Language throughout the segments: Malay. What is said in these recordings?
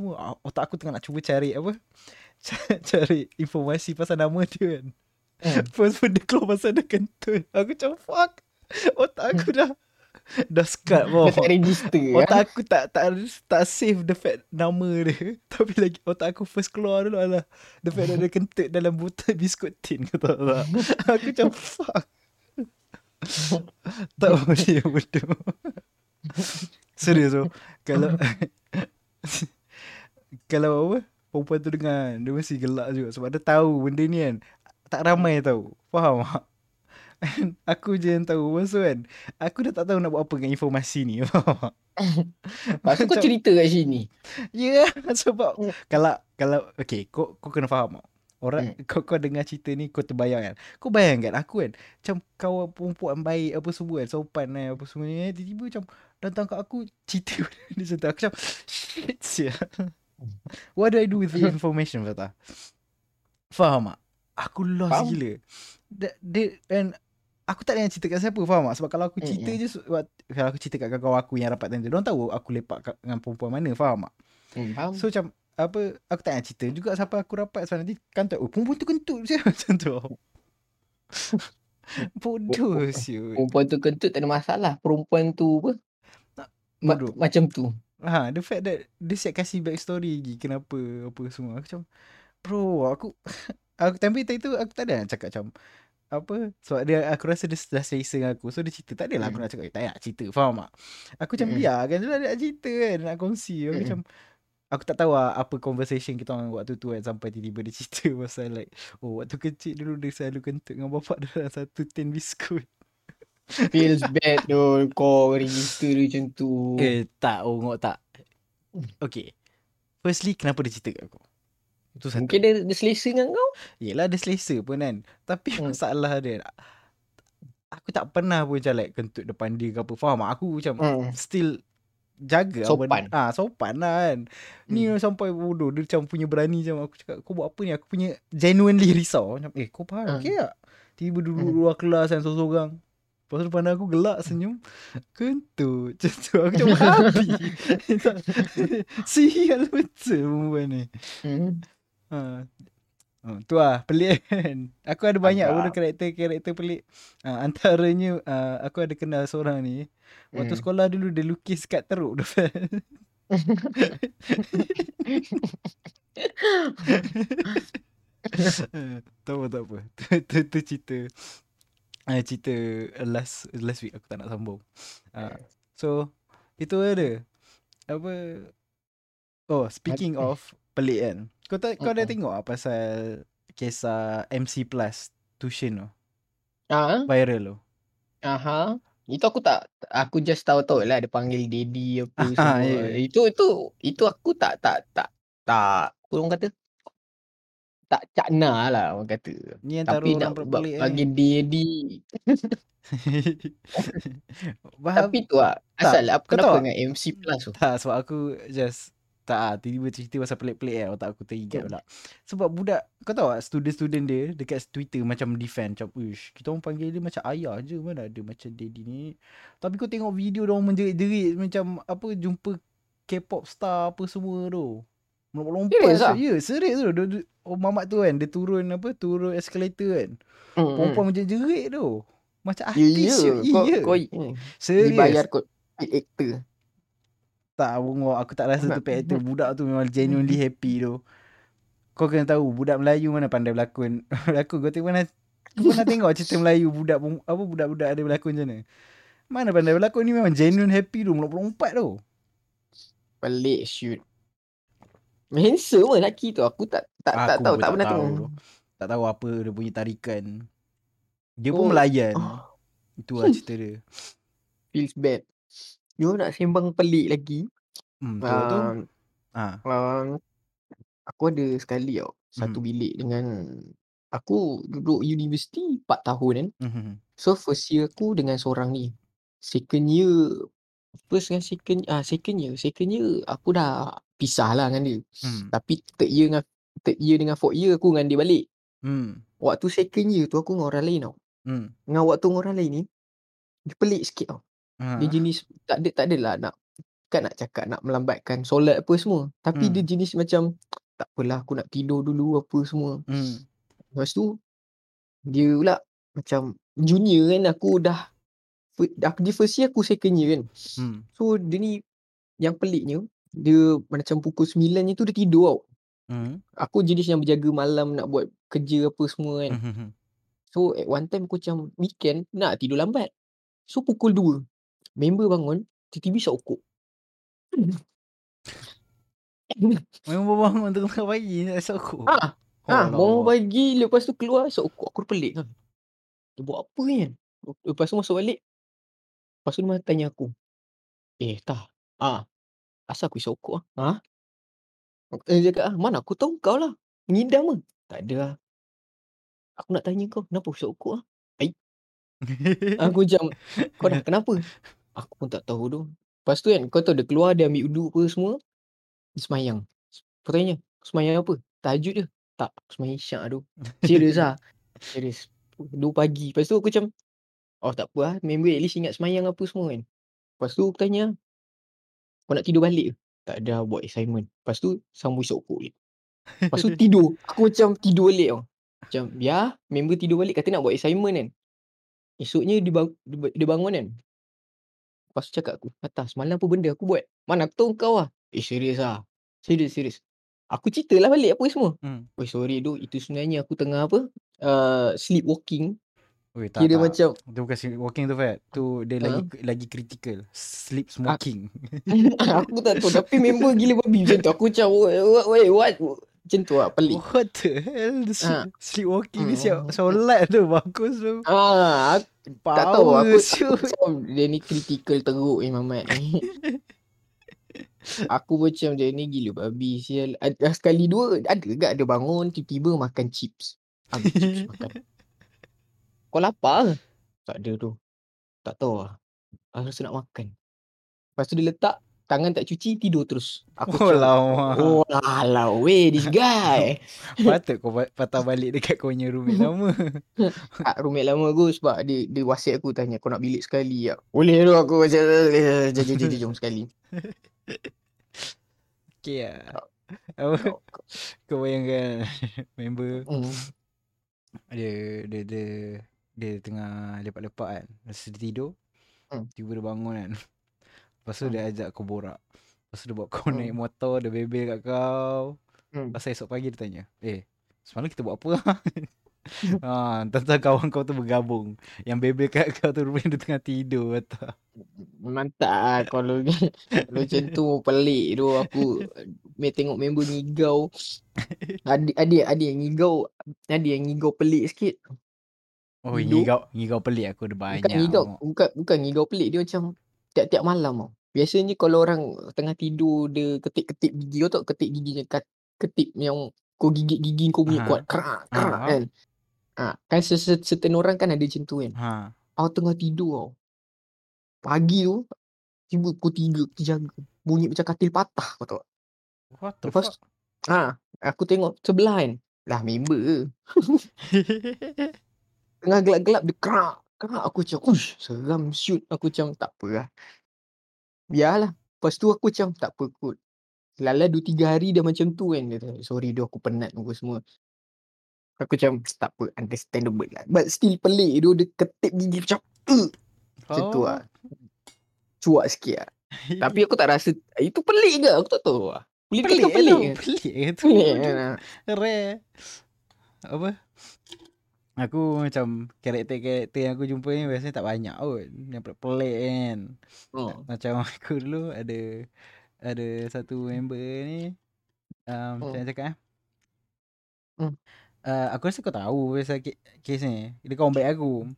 semua. Ah, Otak aku tengah nak cuba cari apa? cari informasi pasal nama dia kan. Hmm. First pun dia keluar pasal dia kentut. Aku macam fuck. Otak aku dah dah skat Kau bawah. tak register Otak ah. aku tak tak tak save the fact nama dia. Tapi lagi otak aku first keluar dulu adalah the fact that dia kentut dalam botol biskut tin kau tahu tak? Aku macam fuck. tak boleh bodoh. Serius tu. Kalau kalau apa perempuan tu dengar dia mesti gelak juga sebab dia tahu benda ni kan tak ramai tahu. Faham tak? And aku je yang tahu Masa kan Aku dah tak tahu nak buat apa dengan informasi ni Faham kau cerita kat sini. Ya yeah, sebab Hmm. kalau kalau okay kau kau kena faham. Orang Hmm. kau kau dengar cerita ni kau terbayang kan. Kau bayangkan aku kan macam kawan perempuan baik apa semua kan sopan kan apa semua ni eh, tiba-tiba macam datang kat aku cerita benda macam tu. Aku macam shit sia. What do I do with the information Fatah? Faham tak? Aku lost Faham. gila. Dia, dia and aku tak ada cerita kat siapa faham tak? Sebab kalau aku cerita Mm-mm. je sebab kalau aku cerita kat kawan aku yang rapat tadi, dia orang tahu aku lepak kat, dengan perempuan mana faham tak? Faham? So macam apa aku tak nak cerita juga siapa aku rapat sebab nanti kan tak oh perempuan tu kentut je macam tu. Bodoh siut. Perempuan tu kentut tak ada masalah. Perempuan tu apa? Ma- macam tu. Ha, the fact that dia siap kasih backstory lagi kenapa apa semua. Aku macam bro aku aku tapi tadi tu aku tak ada nak cakap macam apa sebab dia aku rasa dia dah selesa dengan aku so dia cerita tak adalah aku Mm. nak cakap tak nak cerita faham tak aku macam Mm-mm. biarkan je lah dia nak cerita kan nak kongsi aku Mm-mm. macam aku tak tahu lah apa conversation kita orang waktu tu kan sampai tiba-tiba dia cerita pasal like oh waktu kecil dulu dia selalu kentut dengan bapak dia dalam satu tin biskut Feels bad tu kau register dia macam tu. eh tak oh ngok tak okay firstly kenapa dia cerita kat aku itu satu Mungkin dia, dia selesa dengan kau. Yelah dia selesa pun kan Tapi Hmm. masalah dia Aku tak pernah pun macam like Kentut depan dia ke apa Faham? Aku macam Hmm. Still Jaga Sopan. ah, Sopan lah kan Ni Hmm. sampai bodoh Dia macam punya berani macam Aku cakap kau buat apa ni Aku punya genuinely risau Macam eh kau faham Hmm. okay tak Tiba duduk Hmm. luar kelas kan Seorang-seorang Lepas tu pandang aku gelak senyum Kentut Macam tu Aku macam happy Sial betul perempuan ni Hmm. Ha. Oh, tu lah pelik kan. Aku ada banyak Agak. pun karakter-karakter pelik. Ha, antaranya uh, aku ada kenal seorang ni. Waktu Hmm. sekolah dulu dia lukis kat teruk tu. tak apa tak apa. Tu tu, tu cerita uh, cerita last last week aku tak nak sambung. Uh, so itu ada. Apa Oh, speaking of pelik kan. Kau tak kau dah Mm-mm. tengok ah pasal kisah MC Plus tuition tu Ah, viral tu. aha. Itu aku tak aku just tahu-tahu lah dia panggil daddy apa Ah, semua. ya, ya. Itu itu itu aku tak tak tak tak apa orang kata tak cakna lah orang kata. Ni antara Tapi orang nak ba- bagi daddy Faham? tapi tu lah tak, asal apa kau kenapa tahu dengan MC Plus tu? Tak sebab aku just tak ah, tiba-tiba cerita pasal pelik-pelik kan otak aku teringat Hmm. pula. Sebab budak kau tahu tak student-student dia dekat Twitter macam defend macam uish kita orang panggil dia macam ayah je mana ada macam daddy ni. Tapi kau tengok video dia orang menjerit-jerit macam apa jumpa K-pop star apa semua tu. Melompat-lompat. Serius ah? Ya, serius tu. Dia, dia, oh mamat tu kan dia turun apa turun escalator kan. Hmm, Perempuan macam jerit tu. Macam Ya, artis ya. je. Kau, Iya. kau Serius. dibayar kot actor. Tak bungok Aku tak rasa tu actor Budak tu memang genuinely happy tu Kau kena tahu Budak Melayu mana pandai berlakon Berlakon Kau tengok mana Kau pernah tengok cerita Melayu Budak apa budak-budak ada berlakon macam mana Mana pandai berlakon ni Memang genuine happy tu Melompat-lompat tu Pelik shoot. Handsome pun lelaki tu. Aku tak tak tak Aku tahu, pun tak pernah tahu tengok. Tak tahu apa dia punya tarikan Dia pun Oh. melayan Oh, Itu lah cerita dia feels bad. You nak sembang pelik lagi. Hmm, tu, tu. Um, Ha. um, aku ada sekali tau. Satu Hmm. bilik dengan aku duduk universiti 4 tahun kan. Mhm. So first year aku dengan seorang ni. Second year first dengan second ah second year, second year aku dah pisah lah dengan dia. Hmm. Tapi third year dengan third year dengan fourth year aku dengan dia balik. Hmm. Waktu second year tu aku dengan orang lain tau. Hmm. Dengan waktu dengan orang lain ni dia pelik sikit tau. Ha. Dia jenis tak ada tak adalah nak kan nak cakap nak melambatkan solat apa semua. Tapi dia Hmm. jenis macam tak apalah aku nak tidur dulu apa semua. Hmm. Lepas tu dia pula macam junior kan aku dah aku dia first year aku second year kan. Hmm. So dia ni yang peliknya dia macam pukul 9 ni tu dia tidur tau. Hmm. Aku jenis yang berjaga malam nak buat kerja apa semua kan. Hmm. So at one time aku macam weekend nak tidur lambat. So pukul 2 member bangun tiba-tiba isap okok. Memang bangun tengah pagi nak isap okok. Ah, Oh, ah, bangun Allah. pagi lepas tu keluar isap okok. Aku pelik kan. Dia buat apa kan? Lepas tu masuk balik. Lepas tu dia tanya aku. Eh tah. Ah. Asal aku isap okok ah? Ha? Dia cakap ah, mana aku tahu kau lah. Ngidam ah. Tak ada lah. Aku nak tanya kau kenapa isap okok ah? Aku macam kau dah kenapa? Aku pun tak tahu tu. Lepas tu kan kau tahu dia keluar dia ambil uduk apa semua. Dia semayang. Aku tanya, semayang apa? Tahajud dia. Tak, aku semayang isyak tu. Serius lah. Serius. Dua pagi. Lepas tu aku macam, oh tak apa lah. Member at least ingat semayang apa semua kan. Lepas tu aku tanya, kau nak tidur balik ke? Tak ada buat assignment. Lepas tu sambung okok balik. Lepas tu tidur. Aku macam tidur balik tau. Macam, ya, member tidur balik kata nak buat assignment kan. Esoknya dia, bang, dia, bangun kan. Lepas tu cakap aku, atas semalam apa benda aku buat? Mana aku tahu kau lah. Eh serius lah. Serius, serius. Aku cerita lah balik apa semua. Hmm. Oh sorry tu, itu sebenarnya aku tengah apa? Uh, sleepwalking. Oi, tak, Kira tak. macam, Tu bukan sleep walking tu Fat. Tu dia lagi Ha? lagi critical. Sleep smoking. aku tak tahu. Tapi member gila babi macam tu. Aku macam, what, wait, what? Macam tu lah, pelik. What the hell? Ah. sleep, walking ni Hmm. siap solat tu. Bagus tu. Ah, aku tak tahu. Aku, aku dia ni critical teruk Imam Mat ni. aku macam dia ni gila babi sial. Ada sekali dua ada ke ada bangun tiba-tiba makan chips. Ambil chips makan. Kau lapar ke? Tak ada tu. Tak tahu lah. Aku rasa nak makan. Lepas tu dia letak tangan tak cuci tidur terus. Aku Oh, lama. Oh alah weh this guy. Patut kau patah balik dekat kau punya roommate lama. Tak roommate lama aku sebab dia dia WhatsApp aku tanya kau nak bilik sekali tak? Boleh tu aku macam jom jom jom jom sekali. Okay lah. Apa? Kau bayangkan member Hmm. dia dia dia dia tengah lepak-lepak kan. Masa dia tidur, Hmm. tiba dia bangun kan. Lepas tu Hmm. dia ajak kau borak. Lepas tu dia bawa kau Hmm. naik motor, dia bebel kat kau. Hmm. Pasal esok pagi dia tanya, "Eh, semalam kita buat apa?" ha, tentang kawan kau tu bergabung. Yang bebel kat kau tu rupanya dia tengah tidur betul. Mantap lah kalau kalau macam tu pelik tu aku me tengok member ngigau. Ada yang ngigau, ada yang ngigau pelik sikit. Oh, Tidur. ngigau ngigau pelik aku ada Bukan banyak. ngigau, tengok. bukan bukan ngigau pelik dia macam tiap-tiap malam tau. Biasanya kalau orang tengah tidur dia ketip-ketip gigi kau tahu ketip giginya kat ketip yang kau gigit gigi kau bunyi Aha. kuat kerak kerak Aha. kan. Ha, kan se- certain orang kan ada macam tu kan. Ha. Aku tengah tidur tau. Pagi tu tiba pukul 3 aku terjaga. Bunyi macam katil patah kau tahu. tak? What the Lepas fuck? ha, aku tengok sebelah kan. Lah member ke. Tengah gelap-gelap dia kerak. Kerak aku macam ush seram shoot. Aku macam tak apa lah. Biarlah. Lepas tu aku macam tak apa kot. Lala 2-3 hari dah macam tu kan. Dia sorry dah aku penat apa semua. Aku macam tak apa understandable lah. But still pelik tu dia ketip gigi macam uh, macam tu Oh. lah. Cuak sikit lah. Tapi aku tak rasa itu pelik ke? Aku tak tahu lah. Boleh pelik dikatakan pelik tu. ke? Pelik tu. Pelik kan? Rare. Apa? Aku macam karakter-karakter yang aku jumpa ni biasanya tak banyak kot. Yang pelik kan. Oh. Macam aku dulu ada ada satu member ni um, macam Hmm. mana cakap eh? Hmm. Uh, aku rasa kau tahu pasal ke- kes ni. Dia kawan baik aku.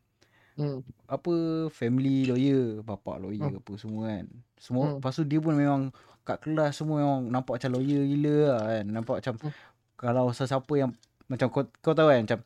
Hmm. Apa family lawyer, bapak lawyer Hmm. apa semua kan. Semua Hmm. lepas tu dia pun memang kat kelas semua memang nampak macam lawyer gila lah kan. Nampak macam Hmm. kalau sesiapa yang macam kau kau tahu kan macam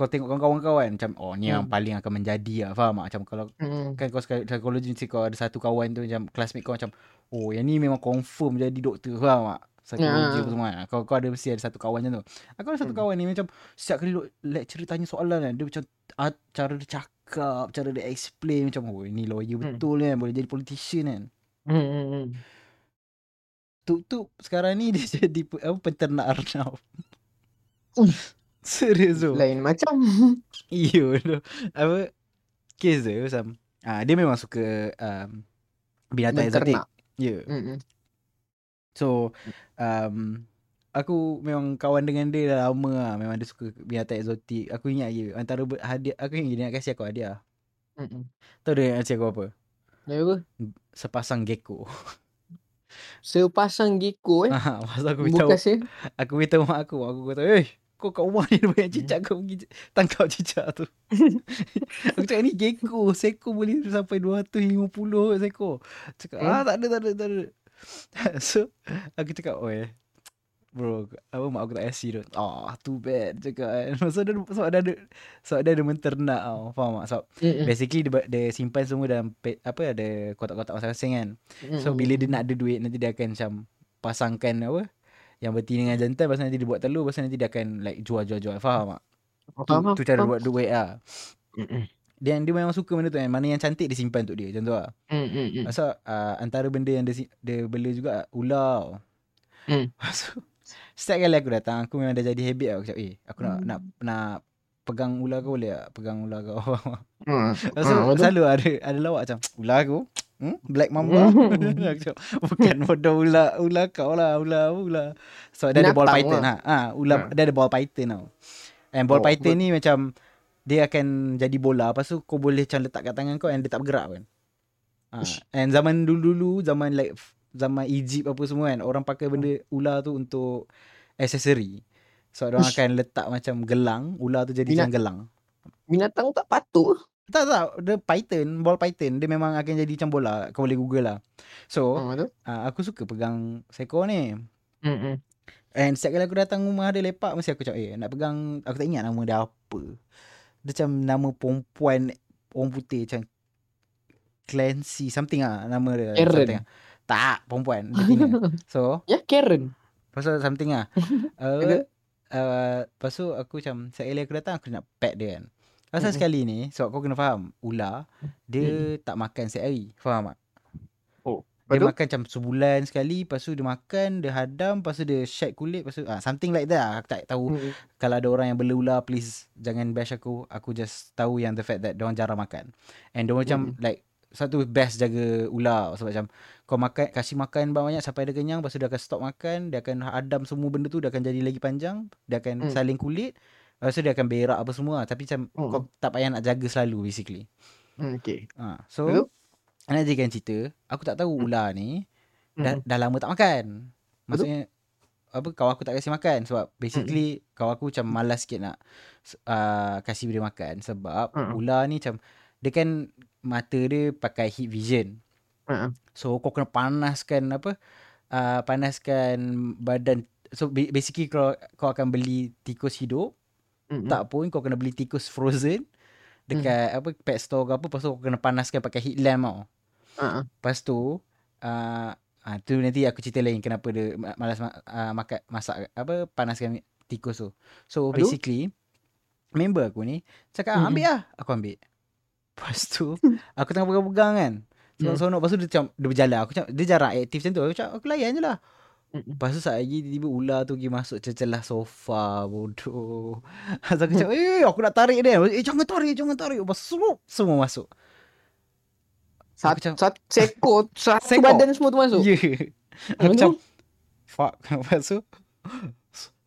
kau tengok kawan-kawan kau kan macam oh ni yang Hmm. paling akan menjadi lah faham tak macam kalau Hmm. kan kau sekali psikologi mesti kau ada satu kawan tu macam classmate kau macam oh yang ni memang confirm jadi doktor faham tak psikologi apa semua kan. kau kau ada mesti ada satu kawan macam tu aku ada satu Hmm. kawan ni macam setiap kali lecturer tanya soalan kan dia macam ah, cara dia cakap cara dia explain macam oh ni lawyer Hmm. betul kan boleh jadi politician kan Hmm, hmm, hmm. Tuk-tuk sekarang ni dia jadi apa penternak arnab. Serius tu. Lain macam. Iyo tu. Apa kes dia macam ah dia memang suka um, binatang eksotik. Ya. Yeah. Hmm. So um, aku memang kawan dengan dia dah lama lah. Memang dia suka binatang eksotik. Aku ingat je antara hadiah aku ingat dia nak kasih aku hadiah. Hmm. Tahu dia nak kasih aku apa? Ya apa? Sepasang gecko. Sepasang gecko eh. Ha, masa aku beritahu Bukan saya. aku beritahu mak aku, aku kata, "Eh, kau kat rumah ni ada banyak cicak kau pergi tangkap cicak tu." aku cakap ni gecko, seekor boleh sampai 250 seekor. Cakap, Eh? "Ah, tak ada, tak ada, tak ada." so, aku cakap, "Oi, bro, apa mak aku tak kasi tu." Ah, too bad cakap kan. Sebab dia sebab dia ada sebab dia ada menternak tau. Faham tak? Sebab Hmm, hmm. basically dia, dia simpan semua dalam apa ada kotak-kotak masing-masing kan. Hmm, So hmm, bila hmm. dia nak ada duit nanti dia akan macam pasangkan apa yang betina dengan jantan pasal nanti dia buat telur pasal nanti dia akan like jual-jual-jual faham tak? Tu, Faham, faham, tu cara buat duit lah. Hmm. Dia dia memang suka benda tu kan. Mana yang cantik dia simpan untuk dia macam tu lah. Pasal uh, antara benda yang dia, dia bela juga ular. Hmm. So, setiap kali aku datang aku memang dah jadi habit lah. Aku cakap eh aku nak nak nak pegang ular kau boleh tak? Pegang ular kau. Hmm. Tu Ah, betul. selalu ada ada lawak macam ular aku. Hmm? Black mamba. Hmm. bukan bodoh ular ular kau lah ular apa ular. So dia ada ball python lah. ha. Ha ular Ha. dia ada ball python tau. And ball Oh, python ber- ni macam dia akan jadi bola lepas tu kau boleh macam letak kat tangan kau and dia tak bergerak kan. Ha. And zaman dulu-dulu zaman like zaman Egypt apa semua kan orang pakai benda ular tu untuk aksesori. So orang Ish. akan letak macam gelang, ular tu jadi Binat- macam gelang. Binatang tak patut. Tak tak, dia python, ball python, dia memang akan jadi macam bola. Kau boleh google lah. So, betul. uh, aku suka pegang seekor ni. Hmm. And setiap kali aku datang rumah dia lepak, mesti aku cakap, eh nak pegang, aku tak ingat nama dia apa. Dia macam nama perempuan, orang putih macam Clancy, something lah nama dia. Karen. Something lah. Tak, perempuan, so, Ya Karen. pasal something lah. Uh, uh, lepas tu aku macam, setiap kali aku datang, aku nak pet dia kan. Pasal Mm-mm. sekali ni, sebab kau kena faham, ular, dia tak makan setiap hari. Faham tak? Oh, Dia betul? makan macam sebulan sekali, lepas tu dia makan, dia hadam, lepas tu dia shake kulit, lepas tu ah, something like that lah. Aku tak tahu. Hmm. Kalau ada orang yang bela ular, please jangan bash aku. Aku just tahu yang the fact that dia orang jarang makan. And dia macam Mm-mm. like satu best jaga ular sebab macam kau makan kasih makan banyak sampai dia kenyang lepas tu dia akan stop makan dia akan hadam semua benda tu dia akan jadi lagi panjang dia akan Mm. saling kulit lepas tu dia akan berak apa semua tapi macam Mm. kau tak payah nak jaga selalu basically Hmm, okay. ha. so Betul? nak jadikan cerita aku tak tahu Mm. ular ni dah, Hmm. dah lama tak makan maksudnya apa kawan aku tak kasi makan sebab basically kawan aku macam malas sikit nak uh, kasih dia makan sebab Mm. ular ni macam dia kan mata dia pakai heat vision Hmm. So kau kena panaskan apa uh, panaskan badan so ba- basically kau kau akan beli tikus hidup Hmm. tak pun kau kena beli tikus frozen dekat apa pet store ke apa lepas tu kau kena panaskan pakai heat lamp tau. Hmm. Lepas tu uh, uh, tu nanti aku cerita lain kenapa dia ma- malas ma- uh, makan masak apa panaskan tikus tu. So Aduh. basically member aku ni cakap Mm-mm. ambil lah aku ambil. Lepas tu aku tengah pegang-pegang kan. Mm. Seronok-seronok Lepas tu dia macam Dia berjalan Aku macam Dia jarang aktif macam tu Aku cakap aku layan je lah Mm-mm. Lepas tu saat lagi Tiba-tiba ular tu pergi masuk Celah sofa Bodoh Lepas aku cakap Eh aku nak tarik dia Eh jangan tarik Jangan tarik Lepas tu Semua masuk Sat, macam- sat, seekor, satu Seekor? badan semua tu masuk. Ya yeah. Aku macam? Fuck Lepas tu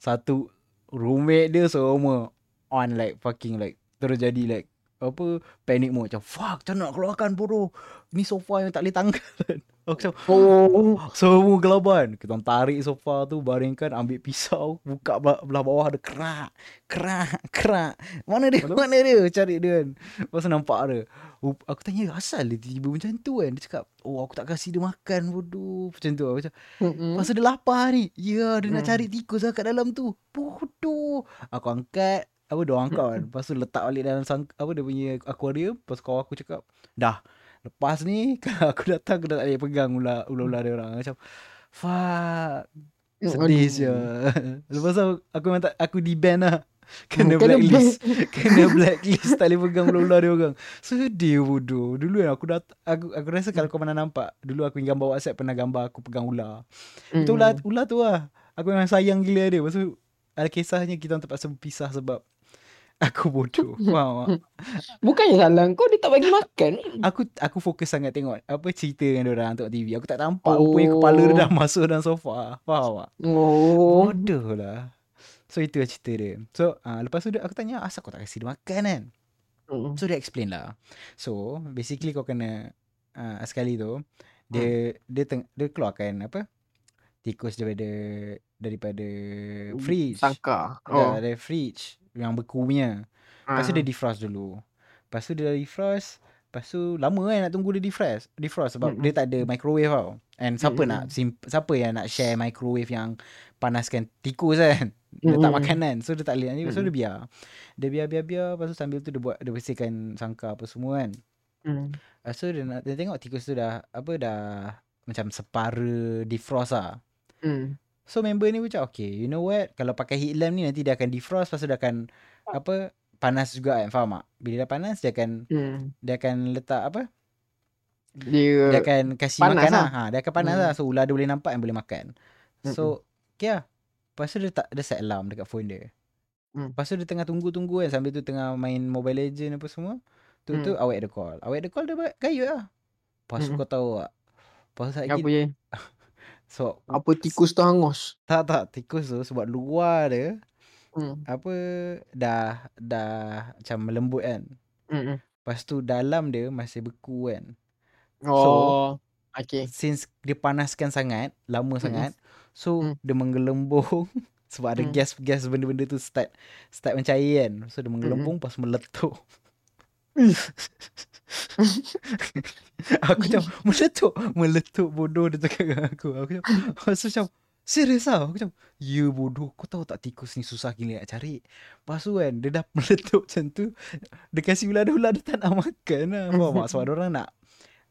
Satu Roommate dia semua On like Fucking like Terus jadi like Apa Panic mode Macam fuck Macam nak keluarkan bodoh. Ni sofa yang tak boleh tanggal Aku macam Oh. Semua gelaban. Kita tarik sofa tu Baringkan Ambil pisau Buka belah, bawah Ada kerak Kerak Kerak. Mana dia Betul. Mana dia? Cari dia kan. Lepas nampak dia Aku tanya asal dia tiba-tiba macam tu kan? Dia cakap Oh aku tak kasih dia makan bodoh. Macam tu. Aku macam Hmm. Tu dia lapar ni. Ya dia nak Hmm. cari tikus lah kat dalam tu. Bodoh. Aku angkat Apa dia orang angkat kan. Lepas tu letak balik dalam sang, Apa dia punya aquarium Lepas kawan aku cakap Dah Lepas ni Kalau aku datang Aku dah tak boleh pegang ular Ular-ular dia orang. Macam Fuck. Sedih je. Lepas tu aku memang tak Aku di ban lah. Kena Kena blacklist. Kena blacklist Tak boleh pegang ular-ular dia orang. Sedih bodoh. Dulu kan aku dat aku, aku rasa kalau kau pernah nampak Dulu aku gambar whatsapp Pernah gambar aku pegang ular. Hmm. Itu ular, ular tu lah. Aku memang sayang gila dia. Lepas tu Ada kisahnya kita terpaksa berpisah sebab Aku bodoh Faham tak? Bukannya salah kau dia tak bagi makan. Aku aku fokus sangat tengok Apa cerita dengan orang tengok TV Aku tak nampak oh. Rupanya kepala dia dah masuk dalam sofa Faham tak? Oh. Bodoh lah So itu lah cerita dia So uh, lepas tu dia, aku tanya Asal kau tak kasi dia makan kan Hmm. So dia explain lah So basically kau kena uh, Sekali tu Dia dia, teng- dia keluarkan apa Tikus daripada Daripada fridge Sangka. oh. Oh. Dari fridge Yang beku punya Lepas tu Ah. dia defrost dulu Lepas tu dia defrost Lepas tu lama kan nak tunggu dia defrost Defrost sebab Mm-mm. dia tak ada microwave tau And siapa Mm-mm. nak sim- Siapa yang nak share microwave yang Panaskan tikus kan Letak Mm-mm. makanan So dia tak boleh So Mm-mm. dia biar Dia biar-biar-biar Lepas tu sambil tu dia buat Dia bersihkan sangka apa semua kan. Lepas tu dia, nak, dia tengok tikus tu dah Apa dah Macam separa defrost lah Hmm. So member ni macam Okay you know what Kalau pakai heat lamp ni Nanti dia akan defrost Lepas tu dia akan Apa Panas juga kan Faham tak Bila dah panas Dia akan Hmm. Dia akan letak apa Dia, Dia akan kasih panas makan lah. lah. ha, Dia akan panas Hmm. lah So ular dia boleh nampak And boleh makan So Okay lah Lepas tu dia, tak, dia set alarm Dekat phone dia Hmm. Lepas tu dia tengah tunggu-tunggu kan Sambil tu tengah main Mobile Legend apa semua Tu tu Hmm. awet ada call Awet ada call dia buat gayut lah Lepas tu Hmm. kau tahu tak Lepas tu apa je? So Apa tikus tu hangus? Tak tak Tikus tu Sebab luar dia Hmm. Apa Dah Dah Macam melembut kan Hmm. Lepas tu dalam dia Masih beku kan Oh. okay. Since dia panaskan sangat Lama Mm-mm. sangat So Mm. dia menggelembung Sebab ada Mm. gas-gas benda-benda tu start Start mencair kan So dia menggelembung Lepas meletup Aku macam Meletup Meletup bodoh Dia cakap dengan aku Aku macam tu macam Serius lah Aku macam Ya bodoh Kau tahu tak tikus ni Susah gila nak cari Lepas tu kan Dia dah meletup macam tu Dia kasih ular dia tak nak makan lah Faham tak Sebab orang nak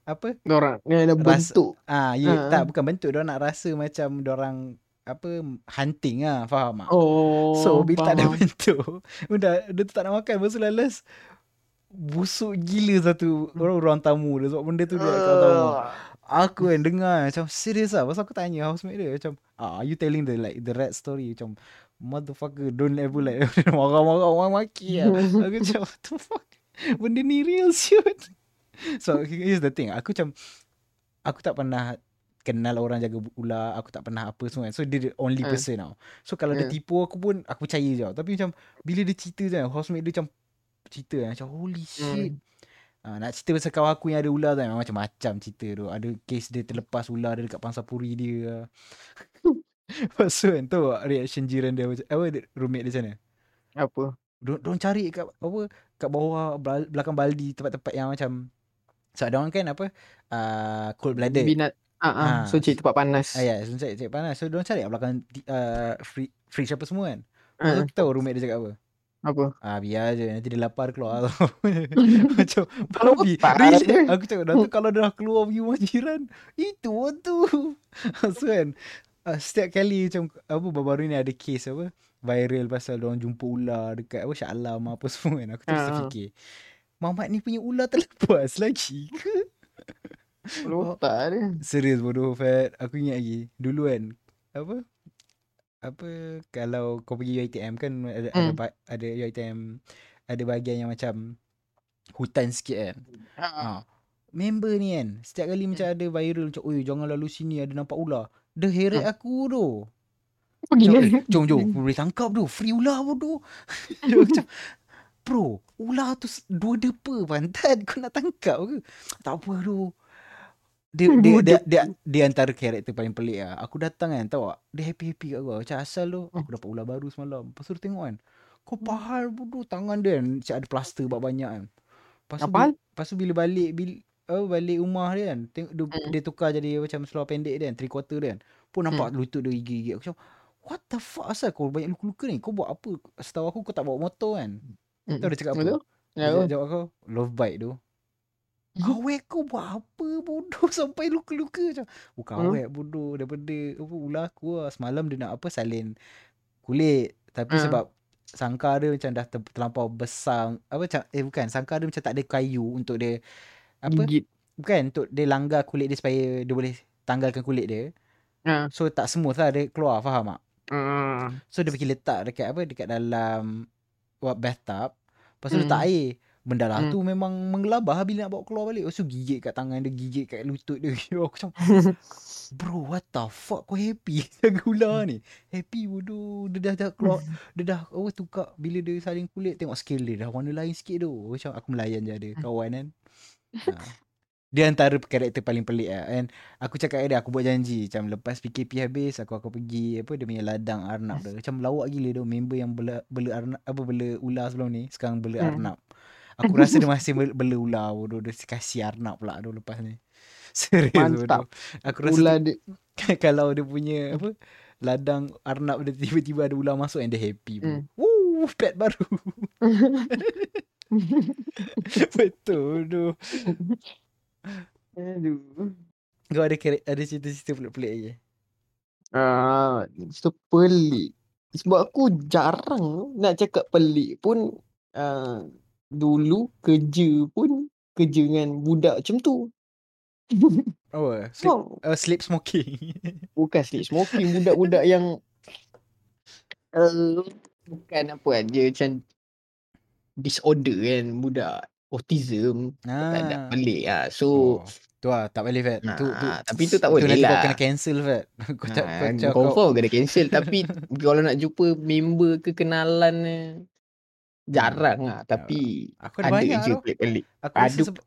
Apa Orang ni ada Rasa- bentuk. Ah, ya, Ha. tak bukan bentuk dia nak rasa macam orang apa hunting ah, faham tak? Oh. so bila tak ada faham. bentuk, udah dia tu tak nak makan pasal last busuk gila satu Hmm. orang ruang tamu dia sebab benda tu dia kat ruang tamu. Aku kan dengar macam serius lah Pasal aku tanya housemate dia Macam ah, Are you telling the like The rat story Macam Motherfucker Don't ever like Marah-marah orang maki lah Aku macam What the fuck Benda ni real siut So here's the thing Aku macam Aku tak pernah Kenal orang jaga ular Aku tak pernah apa semua kan. So dia the only Hmm. person tau So kalau dia Hmm. tipu aku pun Aku percaya je Tapi macam Bila dia cerita je Housemate dia macam Cerita kan Macam holy shit Ha, nak cerita pasal kawan aku yang ada ular tu memang macam-macam cerita tu. Ada kes dia terlepas ular dia dekat pangsapuri dia. Lepas tu kan, tahu tak reaction jiran dia macam, apa dia- roommate dia mana? Apa? Diorang, diorang cari kat apa kat bawah belakang baldi tempat-tempat yang macam sebab so, orang kan apa uh, cold blooded. Binat. Ah, ah. Ah. So cik tempat panas. Ah, ya, so cari, cari panas. So diorang cari kat belakang uh, free, fridge apa semua kan. Ah, So, tahu roommate dia cakap apa? Apa? Ah biar je nanti dia lapar keluar tau. Macam Kalau babi. Really? Aku cakap nanti kalau dia dah keluar pergi rumah jiran, itu tu. so kan uh, setiap kali macam apa baru-baru ni ada kes apa viral pasal dia orang jumpa ular dekat apa Shah Alam apa semua kan. Aku terus Ah. terfikir. Mamat ni punya ular terlepas lagi ke? Kalau tak dia. Serius bodoh Fat. Aku ingat lagi. Dulu kan apa apa kalau kau pergi UiTM kan ada ada, Hmm. ba- ada UiTM ada bahagian yang macam hutan sikit kan. Ah. Ha. Member ni kan setiap kali macam ada viral macam oi jangan lalu sini ada nampak ular. Dia heret aku tu. Gila? Macam, eh, jom jom boleh tangkap tu. Free ular bodoh. Macam Bro, ular tu dua depa pantat kau nak tangkap ke? Tak apa tu. Dia dia, dia, dia, dia, antara karakter paling pelik lah. Aku datang kan, tahu tak? Dia happy-happy kat aku. Macam asal tu, aku dapat ular baru semalam. Lepas tu tengok kan. Kau pahal bodoh tangan dia kan. Macam ada plaster banyak kan. Lepas tu, Apa lepas tu bila balik, bila, oh, balik rumah dia kan. Tengok, dia, Hmm. dia tukar jadi macam seluar pendek dia kan. Three quarter dia kan. Pun nampak lutut dia gigi-gigi. Aku macam, what the fuck asal kau banyak luka-luka ni? Kau buat apa? Setahu aku kau tak bawa motor kan. Tahu dia cakap apa? Ya. Dia jawab aku, love bite tu. Awek kau buat apa bodoh sampai luka-luka macam. Bukan Hmm. awek bodoh daripada apa ular aku lah. Semalam dia nak apa salin kulit. Tapi Hmm. sebab sangkar dia macam dah ter- terlampau besar. Apa macam eh bukan, sangkar dia macam tak ada kayu untuk dia apa? Gigit. Bukan untuk dia langgar kulit dia supaya dia boleh tanggalkan kulit dia. Ha. So tak smooth lah dia keluar, faham tak? Ah. So dia pergi letak dekat apa? Dekat dalam what bathtub. Lepas tu letak Hmm. air. Benda lah Hmm. tu memang mengelabah bila nak bawa keluar balik. Lepas tu gigit kat tangan dia, gigit kat lutut dia. Aku macam, bro what the fuck kau happy jaga ular ni? Happy bodoh. Dia dah, dah keluar, dia dah apa tukar bila dia saling kulit. Tengok skill dia dah warna lain sikit tu. Macam aku melayan je ada kawan kan. Ha. Dia antara karakter paling pelik lah. And aku cakap dia, aku buat janji. Macam lepas PKP habis, aku akan pergi apa dia punya ladang Arnab dia. Macam lawak gila tu. Member yang bela, bela Arnab, apa bela ular sebelum ni. Sekarang bela Hmm. Arnab. Aku rasa dia masih bela, ular bodoh. Dia kasih Arnab pula tu lepas ni. Serius Mantap. bodoh. Aku rasa Ular dia. kalau dia punya apa ladang Arnab dia tiba-tiba ada ular masuk and dia happy. Hmm. Woo, pet baru. Betul tu. Aduh. Kau ada ada cerita-cerita pelik-pelik lagi? Ah, so pelik. Sebab aku jarang nak cakap pelik pun uh, dulu kerja pun kerja dengan budak macam tu. Oh, sleep, So, uh, sleep smoking. bukan sleep smoking budak-budak yang uh, bukan apa kan dia macam disorder kan budak autism tak ada ah. pelik ah. So Oh, tu lah tak boleh Fat. Tu tu Nah, tapi tu tak tu boleh nanti kau lah. kena cancel Fat. Kau tak kau, Ha, macam kau confirm kena cancel tapi kalau nak jumpa member ke kenalan ni jarang lah tapi aku ada, ada banyak je pelik-pelik. Aku rasa Aduh. sebab